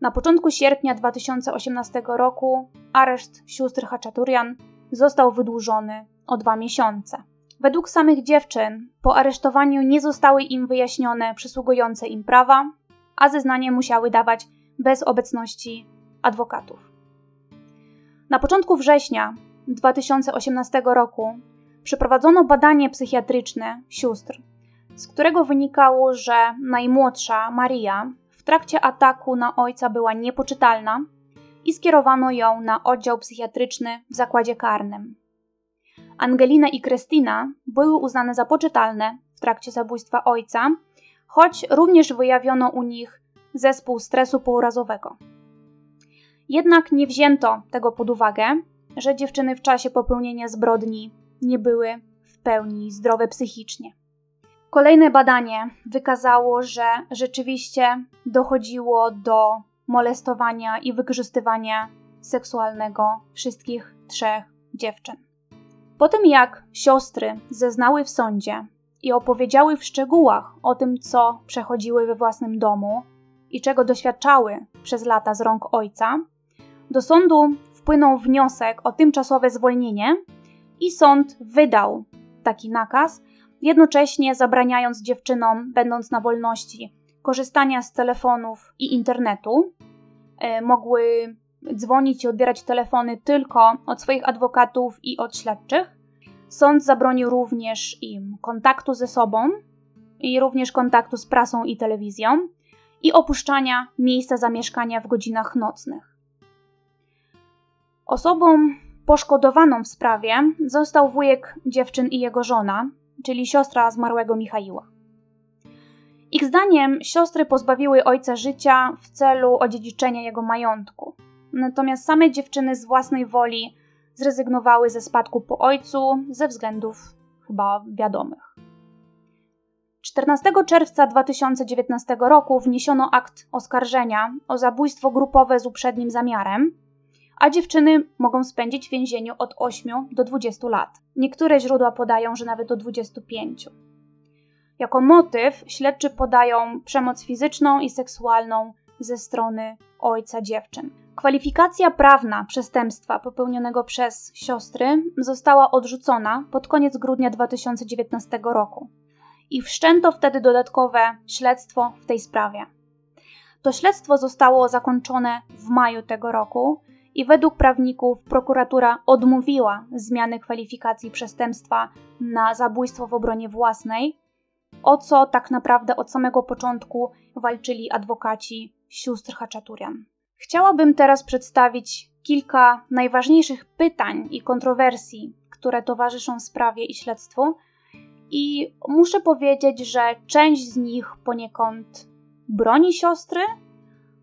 A: Na początku sierpnia 2018 roku areszt sióstr Haczaturian został wydłużony o dwa miesiące. Według samych dziewczyn, po aresztowaniu nie zostały im wyjaśnione przysługujące im prawa, a zeznanie musiały dawać bez obecności adwokatów. Na początku września 2018 roku przeprowadzono badanie psychiatryczne sióstr, z którego wynikało, że najmłodsza Maria w trakcie ataku na ojca była niepoczytalna i skierowano ją na oddział psychiatryczny w zakładzie karnym. Angelina i Krystyna były uznane za poczytalne w trakcie zabójstwa ojca, choć również wyjawiono u nich zespół stresu pourazowego. Jednak nie wzięto tego pod uwagę, że dziewczyny w czasie popełnienia zbrodni nie były w pełni zdrowe psychicznie. Kolejne badanie wykazało, że rzeczywiście dochodziło do molestowania i wykorzystywania seksualnego wszystkich trzech dziewczyn. Po tym jak siostry zeznały w sądzie i opowiedziały w szczegółach o tym, co przechodziły we własnym domu i czego doświadczały przez lata z rąk ojca, do sądu wpłynął wniosek o tymczasowe zwolnienie i sąd wydał taki nakaz, jednocześnie zabraniając dziewczynom, będąc na wolności, korzystania z telefonów i internetu. E, mogły dzwonić i odbierać telefony tylko od swoich adwokatów i od śledczych. Sąd zabronił również im kontaktu ze sobą i również kontaktu z prasą i telewizją i opuszczania miejsca zamieszkania w godzinach nocnych. Osobom Poszkodowaną w sprawie został wujek dziewczyn i jego żona, czyli siostra zmarłego Michaiła. Ich zdaniem siostry pozbawiły ojca życia w celu odziedziczenia jego majątku. Natomiast same dziewczyny z własnej woli zrezygnowały ze spadku po ojcu ze względów chyba wiadomych. 14 czerwca 2019 roku wniesiono akt oskarżenia o zabójstwo grupowe z uprzednim zamiarem, a dziewczyny mogą spędzić w więzieniu od 8 do 20 lat. Niektóre źródła podają, że nawet do 25. Jako motyw śledczy podają przemoc fizyczną i seksualną ze strony ojca dziewczyn. Kwalifikacja prawna przestępstwa popełnionego przez siostry została odrzucona pod koniec grudnia 2019 roku i wszczęto wtedy dodatkowe śledztwo w tej sprawie. To śledztwo zostało zakończone w maju tego roku i według prawników prokuratura odmówiła zmiany kwalifikacji przestępstwa na zabójstwo w obronie własnej, o co tak naprawdę od samego początku walczyli adwokaci sióstr Haczaturian. Chciałabym teraz przedstawić kilka najważniejszych pytań i kontrowersji, które towarzyszą sprawie i śledztwu, i muszę powiedzieć, że część z nich poniekąd broni siostry,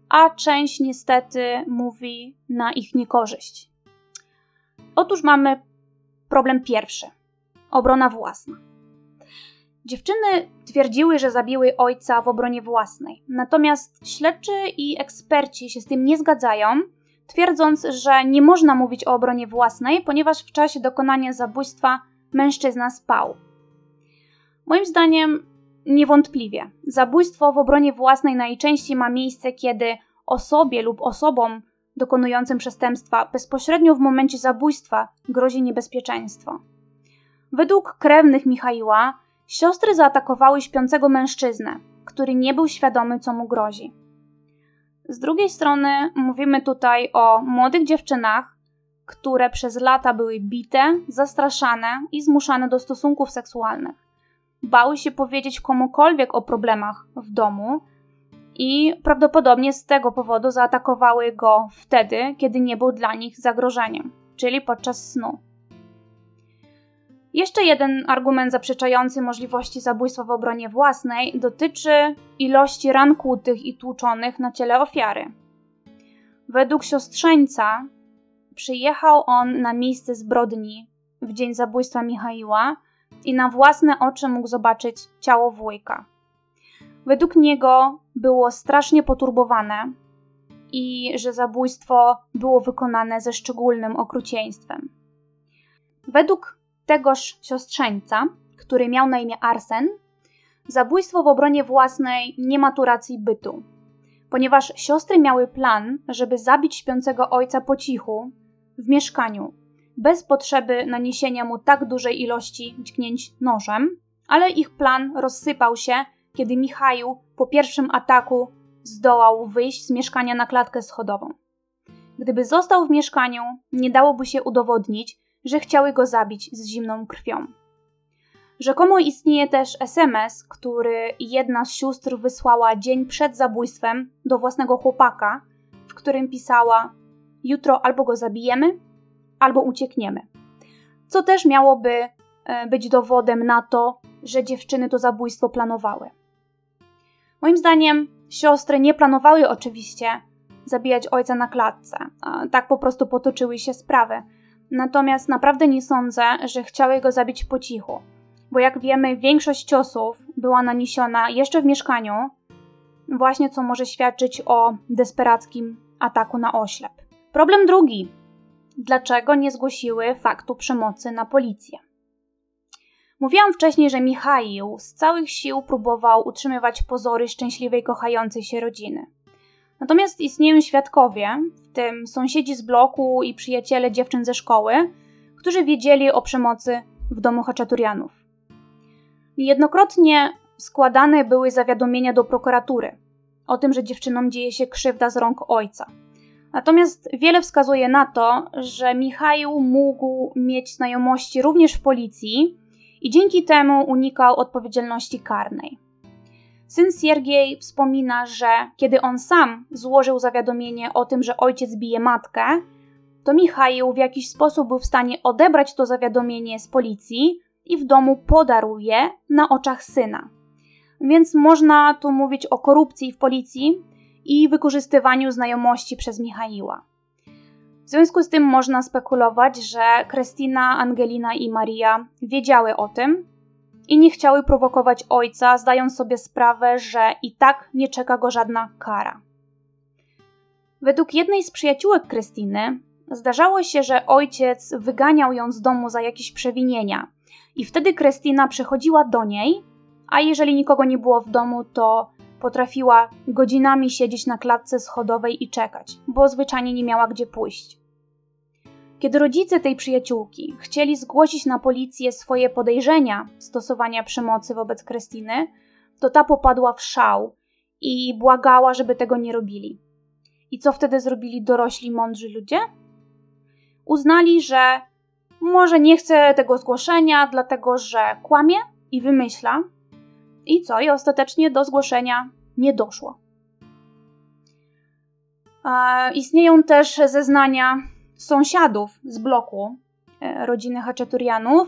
A: a część niestety mówi na ich niekorzyść. Otóż mamy problem pierwszy obrona własna. Dziewczyny twierdziły, że zabiły ojca w obronie własnej, natomiast śledczy i eksperci się z tym nie zgadzają, twierdząc, że nie można mówić o obronie własnej, ponieważ w czasie dokonania zabójstwa mężczyzna spał. Moim zdaniem niewątpliwie zabójstwo w obronie własnej najczęściej ma miejsce, kiedy osobie lub osobom dokonującym przestępstwa bezpośrednio w momencie zabójstwa grozi niebezpieczeństwo. Według krewnych Michaiła Siostry zaatakowały śpiącego mężczyznę, który nie był świadomy, co mu grozi. Z drugiej strony mówimy tutaj o młodych dziewczynach, które przez lata były bite, zastraszane i zmuszane do stosunków seksualnych. Bały się powiedzieć komukolwiek o problemach w domu i prawdopodobnie z tego powodu zaatakowały go wtedy, kiedy nie był dla nich zagrożeniem, czyli podczas snu. Jeszcze jeden argument zaprzeczający możliwości zabójstwa w obronie własnej dotyczy ilości ran kłutych i tłuczonych na ciele ofiary. Według siostrzeńca przyjechał on na miejsce zbrodni w dzień zabójstwa Michaiła i na własne oczy mógł zobaczyć ciało wujka. Według niego było strasznie poturbowane i że zabójstwo było wykonane ze szczególnym okrucieństwem. Według tegoż siostrzeńca, który miał na imię Arsen, zabójstwo w obronie własnej nie ma tu racji bytu, ponieważ siostry miały plan, żeby zabić śpiącego ojca po cichu w mieszkaniu, bez potrzeby naniesienia mu tak dużej ilości dźgnięć nożem, ale ich plan rozsypał się, kiedy Michał po pierwszym ataku zdołał wyjść z mieszkania na klatkę schodową. Gdyby został w mieszkaniu, nie dałoby się udowodnić, że chciały go zabić z zimną krwią. Rzekomo istnieje też SMS, który jedna z sióstr wysłała dzień przed zabójstwem do własnego chłopaka, w którym pisała: Jutro albo go zabijemy, albo uciekniemy. Co też miałoby e, być dowodem na to, że dziewczyny to zabójstwo planowały. Moim zdaniem siostry nie planowały oczywiście zabijać ojca na klatce. Tak po prostu potoczyły się sprawy Natomiast naprawdę nie sądzę, że chciały go zabić po cichu, bo jak wiemy, większość ciosów była naniesiona jeszcze w mieszkaniu, właśnie co może świadczyć o desperackim ataku na oślep. Problem drugi. Dlaczego nie zgłosiły faktu przemocy na policję? Mówiłam wcześniej, że Michał z całych sił próbował utrzymywać pozory szczęśliwej, kochającej się rodziny. Natomiast istnieją świadkowie, w tym sąsiedzi z bloku i przyjaciele dziewczyn ze szkoły, którzy wiedzieli o przemocy w domu Haczaturianów. Niejednokrotnie składane były zawiadomienia do prokuratury o tym, że dziewczynom dzieje się krzywda z rąk ojca. Natomiast wiele wskazuje na to, że Michał mógł mieć znajomości również w policji i dzięki temu unikał odpowiedzialności karnej. Syn Siergiej wspomina, że kiedy on sam złożył zawiadomienie o tym, że ojciec bije matkę, to Michał w jakiś sposób był w stanie odebrać to zawiadomienie z policji i w domu podarł je na oczach syna. Więc można tu mówić o korupcji w policji i wykorzystywaniu znajomości przez Michaiła. W związku z tym można spekulować, że Krystyna, Angelina i Maria wiedziały o tym i nie chciały prowokować ojca, zdając sobie sprawę, że i tak nie czeka go żadna kara. Według jednej z przyjaciółek Krystyny zdarzało się, że ojciec wyganiał ją z domu za jakieś przewinienia i wtedy Krystyna przychodziła do niej, a jeżeli nikogo nie było w domu, to potrafiła godzinami siedzieć na klatce schodowej i czekać, bo zwyczajnie nie miała gdzie pójść. Kiedy rodzice tej przyjaciółki chcieli zgłosić na policję swoje podejrzenia stosowania przemocy wobec Krystyny, to ta popadła w szał i błagała, żeby tego nie robili. I co wtedy zrobili dorośli, mądrzy ludzie? Uznali, że może nie chce tego zgłoszenia, dlatego że kłamie i wymyśla. I co? I ostatecznie do zgłoszenia nie doszło. E, istnieją też zeznania sąsiadów z bloku e, rodziny Haczeturianów,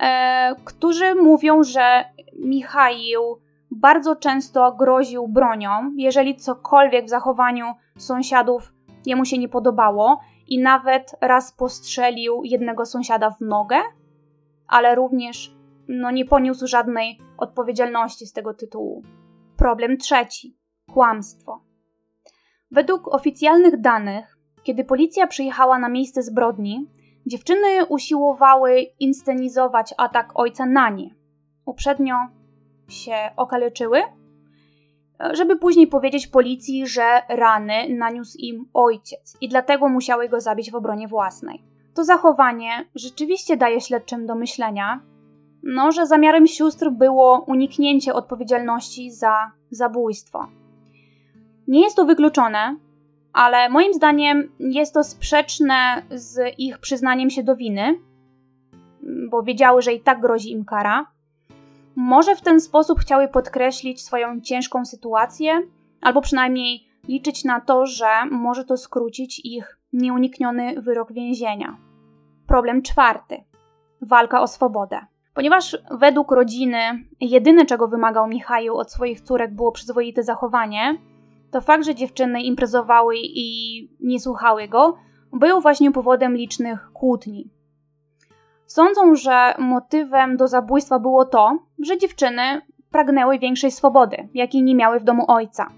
A: e, którzy mówią, że Michał bardzo często groził bronią, jeżeli cokolwiek w zachowaniu sąsiadów jemu się nie podobało i nawet raz postrzelił jednego sąsiada w nogę, ale również no, nie poniósł żadnej odpowiedzialności z tego tytułu. Problem trzeci kłamstwo. Według oficjalnych danych, kiedy policja przyjechała na miejsce zbrodni, dziewczyny usiłowały inscenizować atak ojca na nie. Uprzednio się okaleczyły, żeby później powiedzieć policji, że rany naniósł im ojciec i dlatego musiały go zabić w obronie własnej. To zachowanie rzeczywiście daje śledczym do myślenia, no, że zamiarem sióstr było uniknięcie odpowiedzialności za zabójstwo. Nie jest to wykluczone, ale moim zdaniem jest to sprzeczne z ich przyznaniem się do winy, bo wiedziały, że i tak grozi im kara. Może w ten sposób chciały podkreślić swoją ciężką sytuację, albo przynajmniej liczyć na to, że może to skrócić ich nieunikniony wyrok więzienia. Problem czwarty walka o swobodę. Ponieważ według rodziny jedyne czego wymagał Michał od swoich córek było przyzwoite zachowanie, to fakt, że dziewczyny imprezowały i nie słuchały go, był właśnie powodem licznych kłótni. Sądzą, że motywem do zabójstwa było to, że dziewczyny pragnęły większej swobody, jakiej nie miały w domu ojca.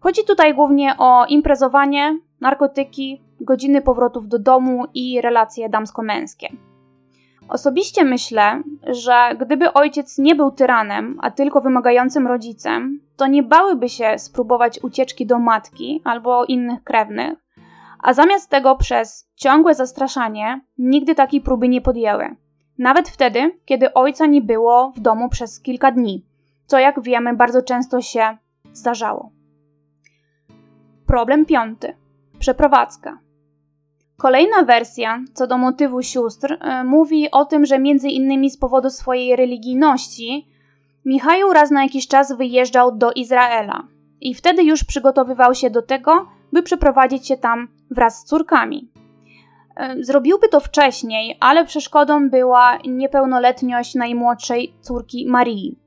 A: Chodzi tutaj głównie o imprezowanie, narkotyki, godziny powrotów do domu i relacje damsko-męskie. Osobiście myślę, że gdyby ojciec nie był tyranem, a tylko wymagającym rodzicem, to nie bałyby się spróbować ucieczki do matki albo innych krewnych, a zamiast tego przez ciągłe zastraszanie nigdy takiej próby nie podjęły. Nawet wtedy, kiedy ojca nie było w domu przez kilka dni, co jak wiemy bardzo często się zdarzało. Problem piąty. Przeprowadzka. Kolejna wersja co do motywu sióstr e, mówi o tym, że między innymi z powodu swojej religijności Michał raz na jakiś czas wyjeżdżał do Izraela i wtedy już przygotowywał się do tego, by przeprowadzić się tam wraz z córkami. E, zrobiłby to wcześniej, ale przeszkodą była niepełnoletność najmłodszej córki Marii.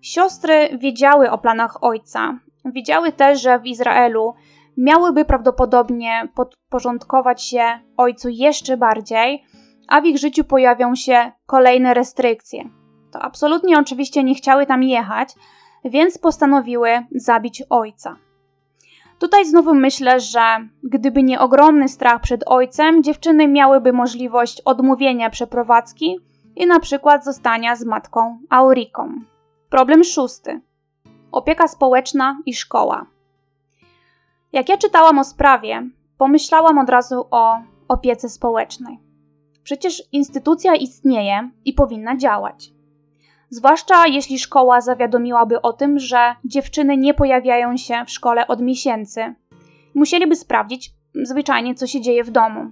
A: Siostry wiedziały o planach ojca. Wiedziały też, że w Izraelu miałyby prawdopodobnie podporządkować się ojcu jeszcze bardziej, a w ich życiu pojawią się kolejne restrykcje. To absolutnie oczywiście nie chciały tam jechać, więc postanowiły zabić ojca. Tutaj znowu myślę, że gdyby nie ogromny strach przed ojcem, dziewczyny miałyby możliwość odmówienia przeprowadzki i na przykład zostania z matką Auriką. Problem szósty. Opieka społeczna i szkoła. Jak ja czytałam o sprawie, pomyślałam od razu o opiece społecznej. Przecież instytucja istnieje i powinna działać. Zwłaszcza jeśli szkoła zawiadomiłaby o tym, że dziewczyny nie pojawiają się w szkole od miesięcy. Musieliby sprawdzić zwyczajnie, co się dzieje w domu.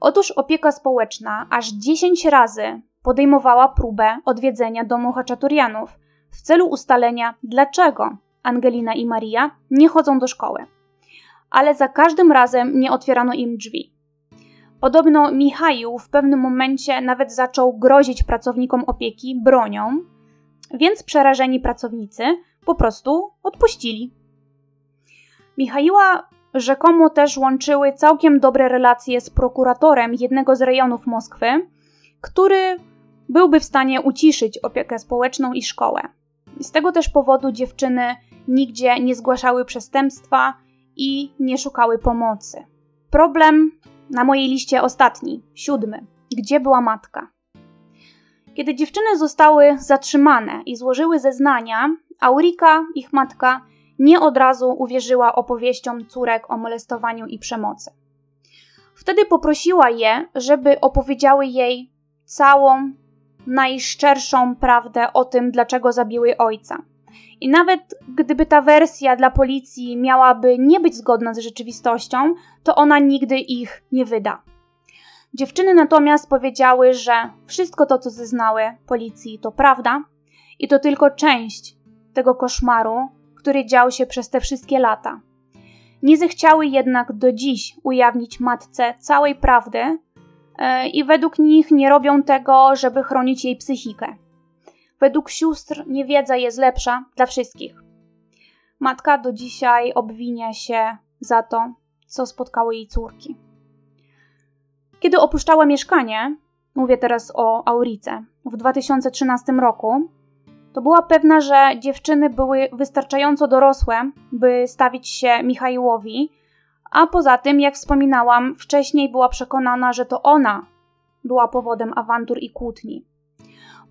A: Otóż opieka społeczna aż 10 razy podejmowała próbę odwiedzenia domu Haczaturianów w celu ustalenia, dlaczego Angelina i Maria nie chodzą do szkoły. ale za każdym razem nie otwierano im drzwi. Podobno Michał w pewnym momencie nawet zaczął grozić pracownikom opieki bronią, więc przerażeni pracownicy po prostu odpuścili. Michała rzekomo też łączyły całkiem dobre relacje z prokuratorem jednego z rejonów Moskwy, który byłby w stanie uciszyć opiekę społeczną i szkołę. Z tego też powodu dziewczyny nigdzie nie zgłaszały przestępstwa i nie szukały pomocy. Problem na mojej liście ostatni, siódmy. Gdzie była matka? Kiedy dziewczyny zostały zatrzymane i złożyły zeznania, Aurika, ich matka, nie od razu uwierzyła opowieściom córek o molestowaniu i przemocy. Wtedy poprosiła je, żeby opowiedziały jej całą, najszczerszą prawdę o tym, dlaczego zabiły ojca. I nawet gdyby ta wersja dla policji miałaby nie być zgodna z rzeczywistością, to ona nigdy ich nie wyda. Dziewczyny natomiast powiedziały, że wszystko to, co zeznały policji, to prawda i to tylko część tego koszmaru, który dział się przez te wszystkie lata. Nie zechciały jednak do dziś ujawnić matce całej prawdy e, i według nich nie robią tego, żeby chronić jej psychikę. Według sióstr niewiedza jest lepsza dla wszystkich. Matka do dzisiaj obwinia się za to, co spotkało jej córki. Kiedy opuszczała mieszkanie, mówię teraz o Aurice, w 2013 roku, to była pewna, że dziewczyny były wystarczająco dorosłe, by stawić się Michaiłowi, a poza tym, jak wspominałam, wcześniej była przekonana, że to ona była powodem awantur i kłótni.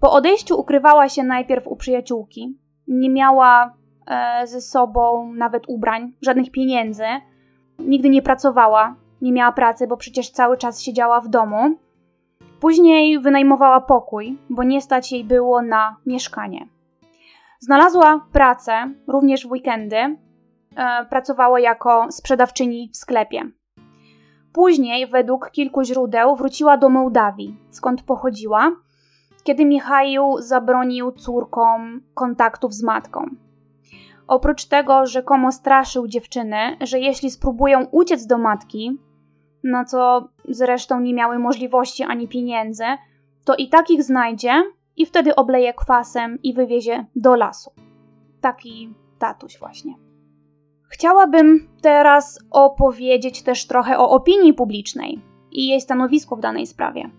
A: Po odejściu ukrywała się najpierw u przyjaciółki, nie miała e, ze sobą nawet ubrań, żadnych pieniędzy, nigdy nie pracowała, nie miała pracy, bo przecież cały czas siedziała w domu. Później wynajmowała pokój, bo nie stać jej było na mieszkanie. Znalazła pracę również w weekendy. E, pracowała jako sprzedawczyni w sklepie. Później, według kilku źródeł, wróciła do Mołdawii, skąd pochodziła, kiedy Michał zabronił córkom kontaktów z matką. Oprócz tego rzekomo straszył dziewczyny, że jeśli spróbują uciec do matki, na co zresztą nie miały możliwości ani pieniędzy, to i tak ich znajdzie i wtedy obleje kwasem i wywiezie do lasu. Taki tatuś właśnie. Chciałabym teraz opowiedzieć też trochę o opinii publicznej i jej stanowisku w danej sprawie.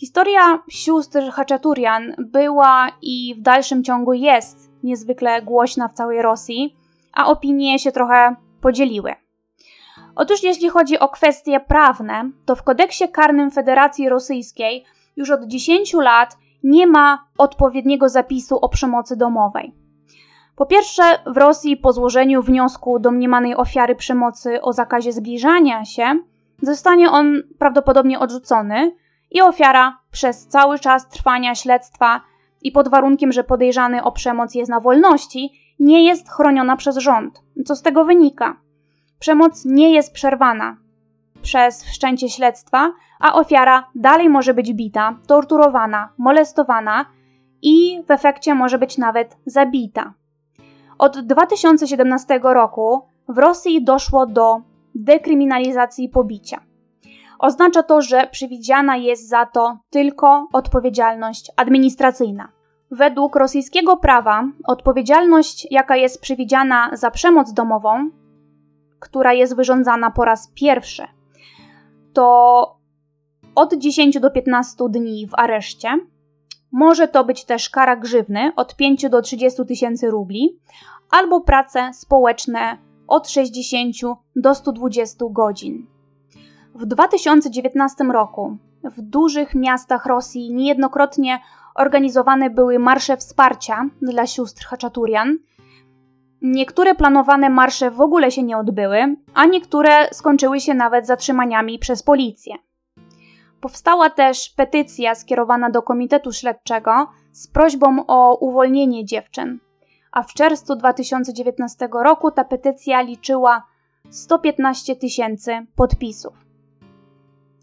A: Historia sióstr Haczaturian była i w dalszym ciągu jest niezwykle głośna w całej Rosji, a opinie się trochę podzieliły. Otóż jeśli chodzi o kwestie prawne, to w kodeksie karnym Federacji Rosyjskiej już od 10 lat nie ma odpowiedniego zapisu o przemocy domowej. Po pierwsze, w Rosji po złożeniu wniosku domniemanej ofiary przemocy o zakazie zbliżania się, zostanie on prawdopodobnie odrzucony i ofiara przez cały czas trwania śledztwa i pod warunkiem, że podejrzany o przemoc jest na wolności, nie jest chroniona przez rząd. Co z tego wynika? Przemoc nie jest przerwana przez wszczęcie śledztwa, a ofiara dalej może być bita, torturowana, molestowana i w efekcie może być nawet zabita. Od 2017 roku w Rosji doszło do dekryminalizacji pobicia. Oznacza to, że przewidziana jest za to tylko odpowiedzialność administracyjna. Według rosyjskiego prawa odpowiedzialność, jaka jest przewidziana za przemoc domową, która jest wyrządzana po raz pierwszy, to od 10 do 15 dni w areszcie. Może to być też kara grzywny od 5 do 30 tysięcy rubli, albo prace społeczne od 60 do 120 godzin. W 2019 roku w dużych miastach Rosji niejednokrotnie organizowane były marsze wsparcia dla sióstr Haczaturian. Niektóre planowane marsze w ogóle się nie odbyły, a niektóre skończyły się nawet zatrzymaniami przez policję. Powstała też petycja skierowana do Komitetu Śledczego z prośbą o uwolnienie dziewczyn, a w czerwcu 2019 roku ta petycja liczyła 115 tysięcy podpisów.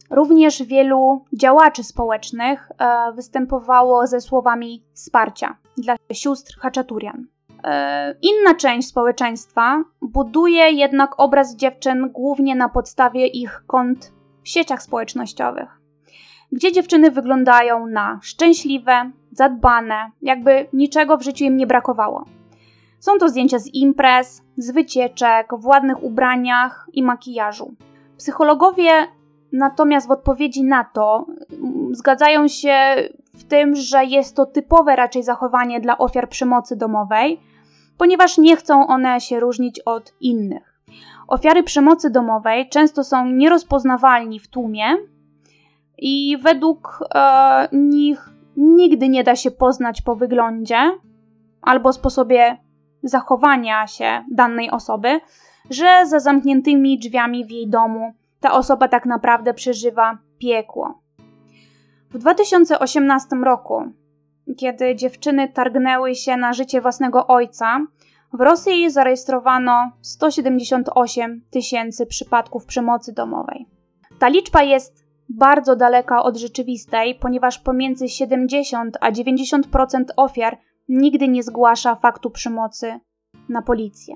A: Również wielu działaczy społecznych e, występowało ze słowami wsparcia dla sióstr Haczaturian. E, inna część społeczeństwa buduje jednak obraz dziewczyn głównie na podstawie ich kont w sieciach społecznościowych, gdzie dziewczyny wyglądają na szczęśliwe, zadbane, jakby niczego w życiu im nie brakowało. Są to zdjęcia z imprez, z wycieczek, w ładnych ubraniach i makijażu. Psychologowie natomiast w odpowiedzi na to mm, zgadzają się w tym, że jest to typowe raczej zachowanie dla ofiar przemocy domowej, ponieważ nie chcą one się różnić od innych. Ofiary przemocy domowej często są nierozpoznawalni w tłumie i według e, nich nigdy nie da się poznać po wyglądzie albo sposobie zachowania się danej osoby, że za zamkniętymi drzwiami w jej domu ta osoba tak naprawdę przeżywa piekło. W 2018 roku, kiedy dziewczyny targnęły się na życie własnego ojca, w Rosji zarejestrowano 178 tysięcy przypadków przemocy domowej. Ta liczba jest bardzo daleka od rzeczywistej, ponieważ pomiędzy 70 a 90% ofiar nigdy nie zgłasza faktu przemocy na policję.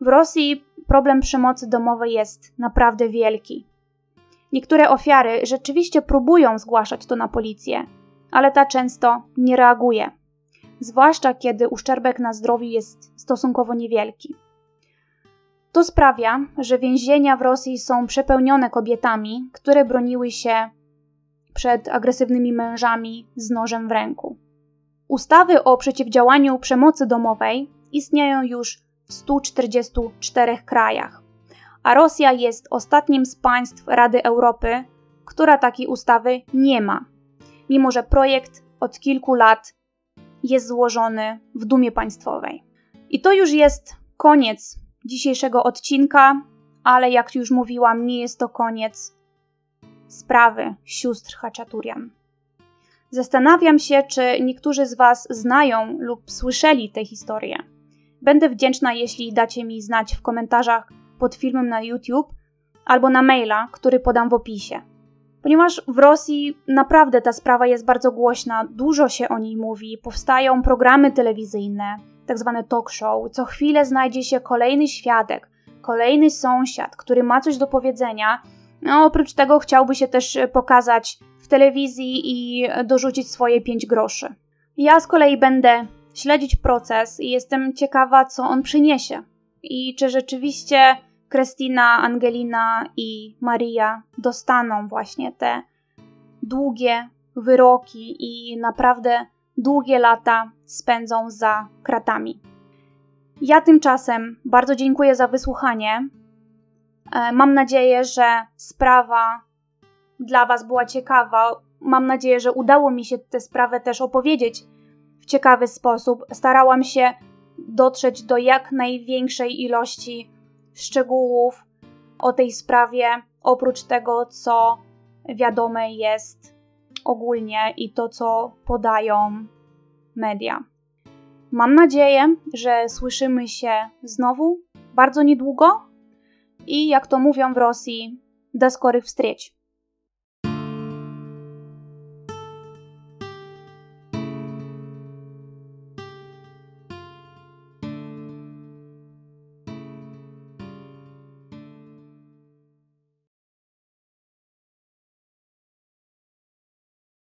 A: W Rosji problem przemocy domowej jest naprawdę wielki. Niektóre ofiary rzeczywiście próbują zgłaszać to na policję, ale ta często nie reaguje, zwłaszcza kiedy uszczerbek na zdrowiu jest stosunkowo niewielki. To sprawia, że więzienia w Rosji są przepełnione kobietami, które broniły się przed agresywnymi mężami z nożem w ręku. Ustawy o przeciwdziałaniu przemocy domowej istnieją już w 144 krajach, a Rosja jest ostatnim z państw Rady Europy, która takiej ustawy nie ma, mimo że projekt od kilku lat jest złożony w Dumie Państwowej. I to już jest koniec dzisiejszego odcinka, ale jak już mówiłam, nie jest to koniec sprawy sióstr Haczaturian. Zastanawiam się, czy niektórzy z Was znają lub słyszeli tę historię. Będę wdzięczna, jeśli dacie mi znać w komentarzach pod filmem na YouTube albo na maila, który podam w opisie. Ponieważ w Rosji naprawdę ta sprawa jest bardzo głośna, dużo się o niej mówi, powstają programy telewizyjne, tak zwane talk show. Co chwilę znajdzie się kolejny świadek, kolejny sąsiad, który ma coś do powiedzenia. No, oprócz tego chciałby się też pokazać w telewizji i dorzucić swoje 5 groszy. Ja z kolei będę śledzić proces i jestem ciekawa, co on przyniesie. I czy rzeczywiście Krystyna, Angelina i Maria dostaną właśnie te długie wyroki i naprawdę długie lata spędzą za kratami. Ja tymczasem bardzo dziękuję za wysłuchanie. E, mam nadzieję, że sprawa dla Was była ciekawa. Mam nadzieję, że udało mi się tę sprawę też opowiedzieć w ciekawy sposób. Starałam się dotrzeć do jak największej ilości szczegółów o tej sprawie, oprócz tego, co wiadome jest ogólnie i to, co podają media. Mam nadzieję, że słyszymy się znowu bardzo niedługo i jak to mówią w Rosji, do skorych wstrzeć.